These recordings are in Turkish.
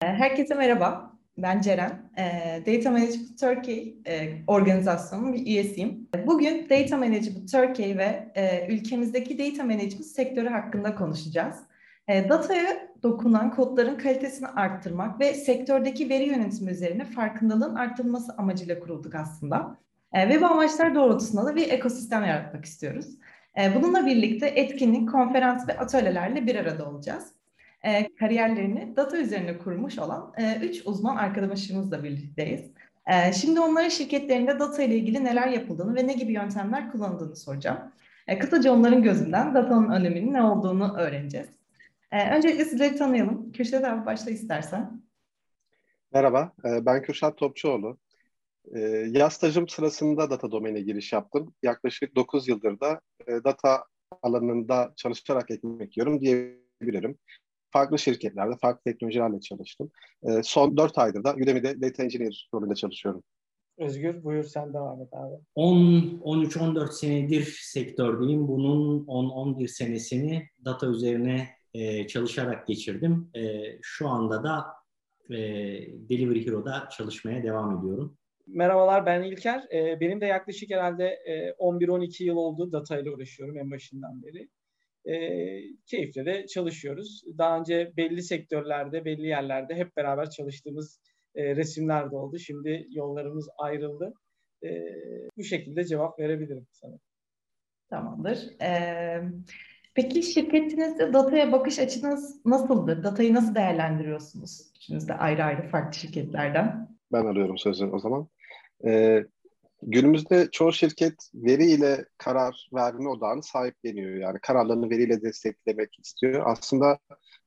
Herkese merhaba. Ben Ceren. Data Management Turkey organizasyonunun bir üyesiyim. Bugün Data Management Turkey ve ülkemizdeki data management sektörü hakkında konuşacağız. Dataya dokunan kodların kalitesini arttırmak ve sektördeki veri yönetimi üzerine farkındalığın arttırılması amacıyla kurulduk aslında. Ve bu amaçlar doğrultusunda da bir ekosistem yaratmak istiyoruz. Bununla birlikte etkinlik, konferans ve atölyelerle bir arada olacağız e, kariyerlerini data üzerine kurmuş olan e, üç uzman arkadaşımızla birlikteyiz. E, şimdi onlara şirketlerinde data ile ilgili neler yapıldığını ve ne gibi yöntemler kullanıldığını soracağım. E, kısaca onların gözünden datanın öneminin ne olduğunu öğreneceğiz. E, öncelikle sizleri tanıyalım. Kürşat abi başla istersen. Merhaba, e, ben Kürşat Topçuoğlu. E, yaz stajım sırasında data domaine giriş yaptım. Yaklaşık 9 yıldır da e, data alanında çalışarak ekmek yiyorum diyebilirim farklı şirketlerde, farklı teknolojilerle çalıştım. E, son 4 aydır da Udemy'de Data Engineer rolünde çalışıyorum. Özgür buyur sen devam et abi. 13-14 senedir sektördeyim. Bunun 10-11 senesini data üzerine e, çalışarak geçirdim. E, şu anda da e, Delivery Hero'da çalışmaya devam ediyorum. Merhabalar ben İlker. E, benim de yaklaşık herhalde e, 11-12 yıl oldu data ile uğraşıyorum en başından beri e, keyifle de çalışıyoruz. Daha önce belli sektörlerde, belli yerlerde hep beraber çalıştığımız e, resimler de oldu. Şimdi yollarımız ayrıldı. E, bu şekilde cevap verebilirim sana. Tamamdır. Ee, peki şirketinizde dataya bakış açınız nasıldır? Datayı nasıl değerlendiriyorsunuz? İçinizde ayrı ayrı farklı şirketlerden. Ben arıyorum sözü o zaman. Ee, Günümüzde çoğu şirket veriyle karar verme odağını sahipleniyor. Yani kararlarını veriyle desteklemek istiyor. Aslında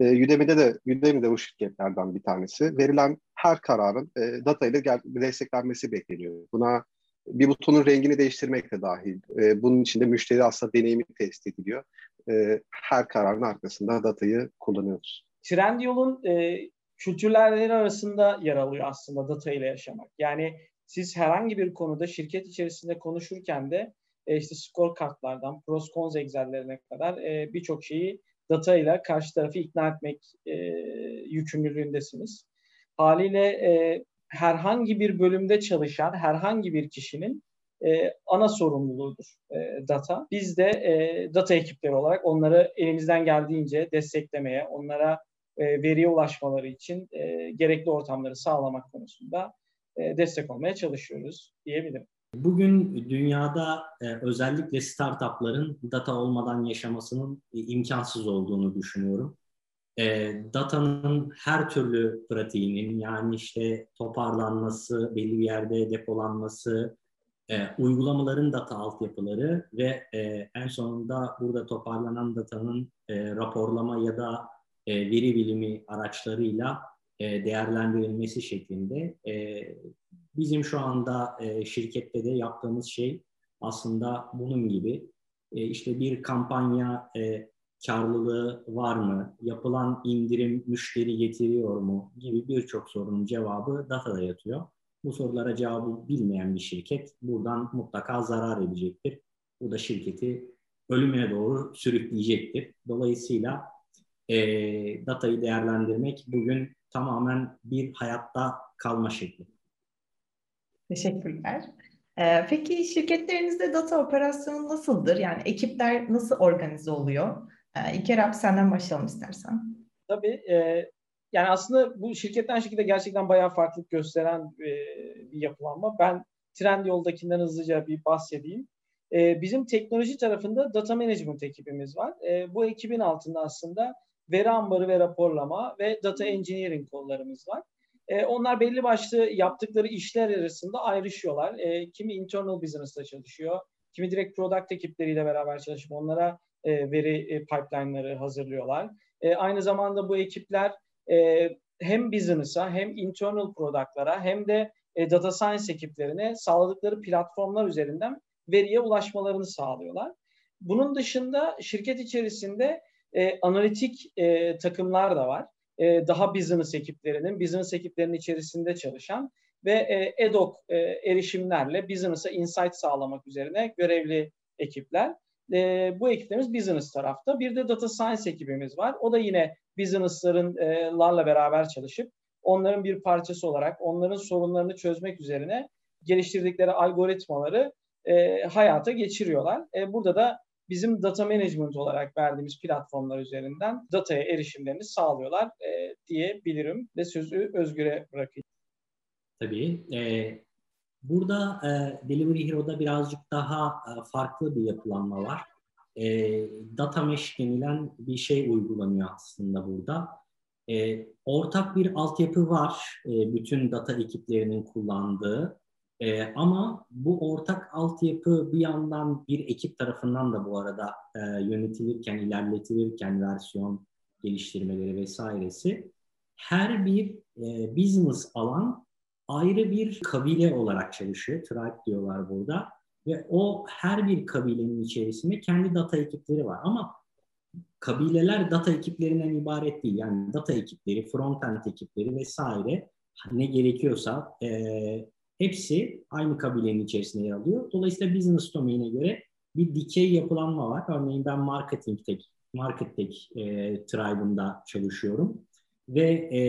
e, Udemy'de de Udemy'de bu şirketlerden bir tanesi. Verilen her kararın e, data ile desteklenmesi bekleniyor. Buna bir butonun rengini değiştirmek de dahil. E, bunun için de müşteri aslında deneyimi test ediliyor. E, her kararın arkasında datayı kullanıyoruz. Trendyol'un e, kültürleri arasında yer alıyor aslında data ile yaşamak. Yani siz herhangi bir konuda şirket içerisinde konuşurken de e, işte skor kartlardan, pros cons excel'lerine kadar e, birçok şeyi data ile karşı tarafı ikna etmek e, yükümlülüğündesiniz. Haliyle e, herhangi bir bölümde çalışan herhangi bir kişinin e, ana sorumluluğudur e, data. Biz de e, data ekipleri olarak onları elimizden geldiğince desteklemeye, onlara e, veriye ulaşmaları için e, gerekli ortamları sağlamak konusunda destek olmaya çalışıyoruz diyebilirim. Bugün dünyada e, özellikle startupların data olmadan yaşamasının e, imkansız olduğunu düşünüyorum. datanın her türlü pratiğinin yani işte toparlanması, belli bir yerde depolanması, uygulamaların data altyapıları ve en sonunda burada toparlanan datanın raporlama ya da veri bilimi araçlarıyla e, değerlendirilmesi şeklinde. E, bizim şu anda e, şirkette de yaptığımız şey aslında bunun gibi. İşte bir kampanya karlılığı var mı? Yapılan indirim müşteri getiriyor mu? Gibi birçok sorunun cevabı datada yatıyor. Bu sorulara cevabı bilmeyen bir şirket buradan mutlaka zarar edecektir. Bu da şirketi ölüme doğru sürükleyecektir. Dolayısıyla e, datayı değerlendirmek bugün tamamen bir hayatta kalma şekli. Teşekkürler. Ee, peki şirketlerinizde data operasyonu nasıldır? Yani ekipler nasıl organize oluyor? Ee, İlker abi senden başlayalım istersen. Tabii. E, yani aslında bu şirketten şirkete gerçekten bayağı farklılık gösteren e, bir yapılanma. Ben Trendyol'dakinden hızlıca bir bahsedeyim. E, bizim teknoloji tarafında data management ekibimiz var. E, bu ekibin altında aslında veri ambarı ve raporlama ve data engineering kollarımız var. E, onlar belli başlı yaptıkları işler arasında ayrışıyorlar. E, kimi internal business'ta çalışıyor, kimi direkt product ekipleriyle beraber çalışıp onlara e, veri e, pipeline'ları hazırlıyorlar. E, aynı zamanda bu ekipler e, hem business'a hem internal product'lara hem de e, data science ekiplerine sağladıkları platformlar üzerinden veriye ulaşmalarını sağlıyorlar. Bunun dışında şirket içerisinde e, analitik e, takımlar da var. E, daha business ekiplerinin, business ekiplerinin içerisinde çalışan ve e, ad hoc e, erişimlerle business'a insight sağlamak üzerine görevli ekipler. E, bu ekiplerimiz business tarafta. Bir de data science ekibimiz var. O da yine business'ların e, beraber çalışıp onların bir parçası olarak onların sorunlarını çözmek üzerine geliştirdikleri algoritmaları e, hayata geçiriyorlar. E, burada da bizim data management olarak verdiğimiz platformlar üzerinden dataya erişimlerini sağlıyorlar e, diyebilirim ve sözü Özgür'e bırakayım. Tabii. E, burada e, Delivery Hero'da birazcık daha e, farklı bir yapılanma var. E, data mesh denilen bir şey uygulanıyor aslında burada. E, ortak bir altyapı var e, bütün data ekiplerinin kullandığı. E, ama bu ortak altyapı bir yandan bir ekip tarafından da bu arada e, yönetilirken, ilerletilirken versiyon geliştirmeleri vesairesi her bir e, business alan ayrı bir kabile olarak çalışıyor. Tribe diyorlar burada. Ve o her bir kabilenin içerisinde kendi data ekipleri var. Ama kabileler data ekiplerinden ibaret değil. Yani data ekipleri, frontend ekipleri vesaire ne gerekiyorsa e, hepsi aynı kabilenin içerisinde yer alıyor. Dolayısıyla business domain'e göre bir dikey yapılanma var. Örneğin ben marketing tek, market tek e, tribe'ında çalışıyorum. Ve e,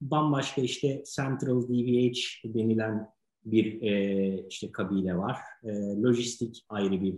bambaşka işte Central DVH denilen bir e, işte kabile var. E, lojistik ayrı bir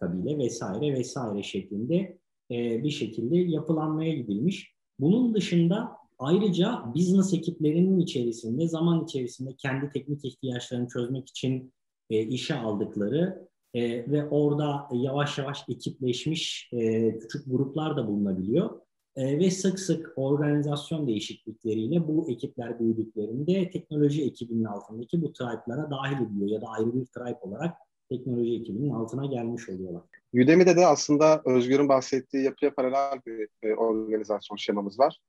kabile vesaire vesaire şeklinde e, bir şekilde yapılanmaya gidilmiş. Bunun dışında Ayrıca business ekiplerinin içerisinde zaman içerisinde kendi teknik ihtiyaçlarını çözmek için e, işe aldıkları e, ve orada yavaş yavaş ekipleşmiş e, küçük gruplar da bulunabiliyor. E, ve sık sık organizasyon değişiklikleriyle bu ekipler büyüdüklerinde teknoloji ekibinin altındaki bu tribe'lara dahil ediliyor ya da ayrı bir tribe olarak teknoloji ekibinin altına gelmiş oluyorlar. Udemy'de de aslında Özgür'ün bahsettiği yapıya paralel bir e, organizasyon şemamız var.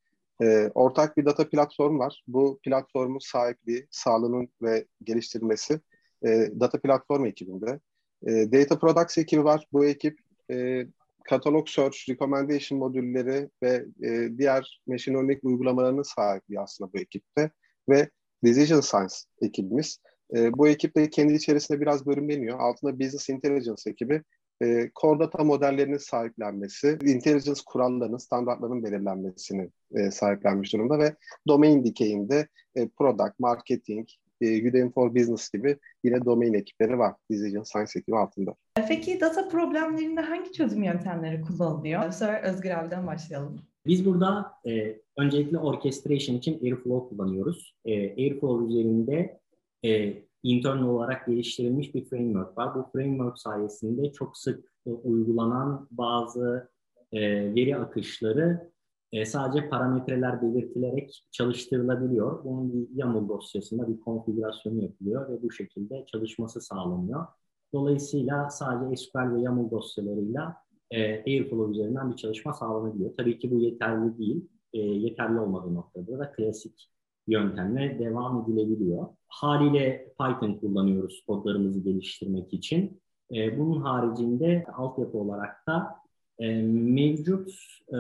E, ortak bir data platformu var. Bu platformun sahipliği, sağlığının ve geliştirilmesi e, data platformu ekibinde. E, data Products ekibi var. Bu ekip e, katalog search, recommendation modülleri ve e, diğer machine learning uygulamalarının sahibi aslında bu ekipte. Ve Decision Science ekibimiz. E, bu ekip de kendi içerisinde biraz bölümleniyor. Altında Business Intelligence ekibi e, core data modellerinin sahiplenmesi, intelligence kurallarının, standartlarının belirlenmesini e, sahiplenmiş durumda ve domain dikeyinde e, product, marketing, e, Udemy for Business gibi yine domain ekipleri var Decision Science ekibi altında. Peki data problemlerinde hangi çözüm yöntemleri kullanılıyor? Sefer Özgür abiden başlayalım. Biz burada e, öncelikle orchestration için Airflow kullanıyoruz. E, Airflow üzerinde e, internal olarak geliştirilmiş bir framework var. Bu framework sayesinde çok sık e, uygulanan bazı e, veri akışları e, sadece parametreler belirtilerek çalıştırılabiliyor. Bunun bir YAML dosyasında bir konfigürasyonu yapılıyor ve bu şekilde çalışması sağlanıyor. Dolayısıyla sadece SQL ve YAML dosyalarıyla e, Airflow üzerinden bir çalışma sağlanabiliyor. Tabii ki bu yeterli değil. E, yeterli olmadığı noktada da klasik yöntemle devam edilebiliyor. Haliyle Python kullanıyoruz kodlarımızı geliştirmek için. E, bunun haricinde altyapı olarak da e, mevcut e,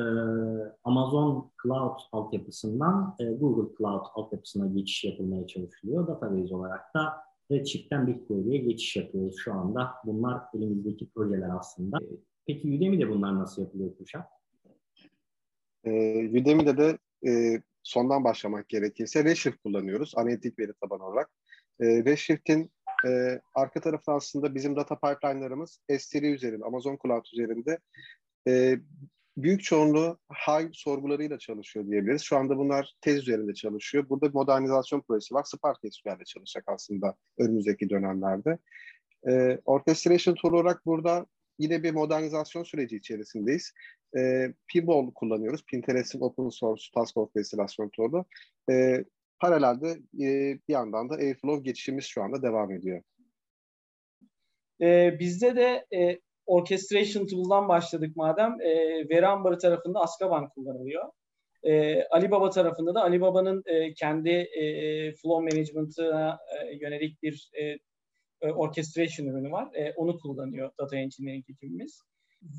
Amazon Cloud altyapısından e, Google Cloud altyapısına geçiş yapılmaya çalışılıyor. Database olarak da Redshift'ten BigQuery'e geçiş yapıyoruz şu anda. Bunlar elimizdeki projeler aslında. Peki Udemy'de bunlar nasıl yapılıyor Kuşak? E, Udemy'de de e, sondan başlamak gerekirse Redshift kullanıyoruz analitik veri tabanı olarak. E, Redshift'in e, arka tarafı aslında bizim data pipeline'larımız S3 üzerinde, Amazon Cloud üzerinde e, büyük çoğunluğu Hive sorgularıyla çalışıyor diyebiliriz. Şu anda bunlar tez üzerinde çalışıyor. Burada bir modernizasyon projesi var. Spark SQL'de çalışacak aslında önümüzdeki dönemlerde. E, orchestration tool olarak burada yine bir modernizasyon süreci içerisindeyiz. E, Pinball kullanıyoruz. Pinterest'in open source task orkestration tool'u. E, paralelde e, bir yandan da Airflow geçişimiz şu anda devam ediyor. E, bizde de e, orchestration tool'dan başladık madem. E, veri tarafında Azkaban kullanılıyor. E, Alibaba tarafında da Alibaba'nın e, kendi e, flow management'ına e, yönelik bir e, orchestration ürünü var. E, onu kullanıyor data engineering ekibimiz.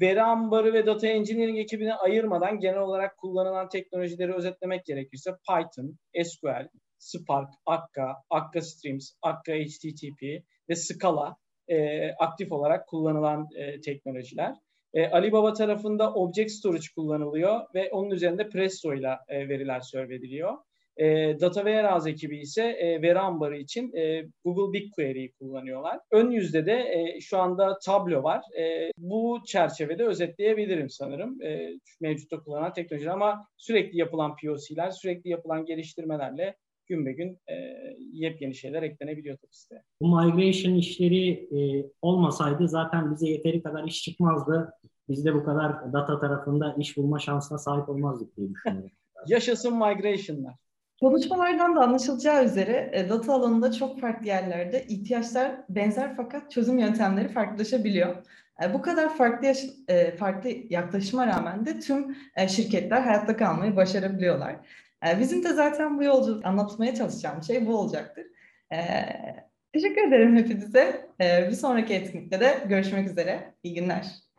Veri ambarı ve data engineering ekibini ayırmadan genel olarak kullanılan teknolojileri özetlemek gerekirse Python, SQL, Spark, Akka, Akka Streams, Akka HTTP ve Scala e, aktif olarak kullanılan e, teknolojiler. E, Alibaba tarafında Object Storage kullanılıyor ve onun üzerinde Presto ile e, veriler serve ediliyor. E, Data Warehouse ekibi ise e, veri ambarı için e, Google BigQuery'yi kullanıyorlar. Ön yüzde de e, şu anda Tableau var. E, bu çerçevede özetleyebilirim sanırım. E, mevcutta kullanılan teknolojiler ama sürekli yapılan POC'ler, sürekli yapılan geliştirmelerle gün be gün e, yepyeni şeyler eklenebiliyor tabii siteye. Bu migration işleri e, olmasaydı zaten bize yeteri kadar iş çıkmazdı. Biz de bu kadar data tarafında iş bulma şansına sahip olmazdık diye düşünüyorum. Yaşasın migration'lar. Konuşmalardan da anlaşılacağı üzere e, data alanında çok farklı yerlerde ihtiyaçlar benzer fakat çözüm yöntemleri farklılaşabiliyor. E, bu kadar farklı e, farklı yaklaşıma rağmen de tüm şirketler hayatta kalmayı başarabiliyorlar. Bizim de zaten bu yolculuk anlatmaya çalışacağım şey bu olacaktır. Teşekkür ederim hepinize. Bir sonraki etkinlikte de görüşmek üzere. İyi günler.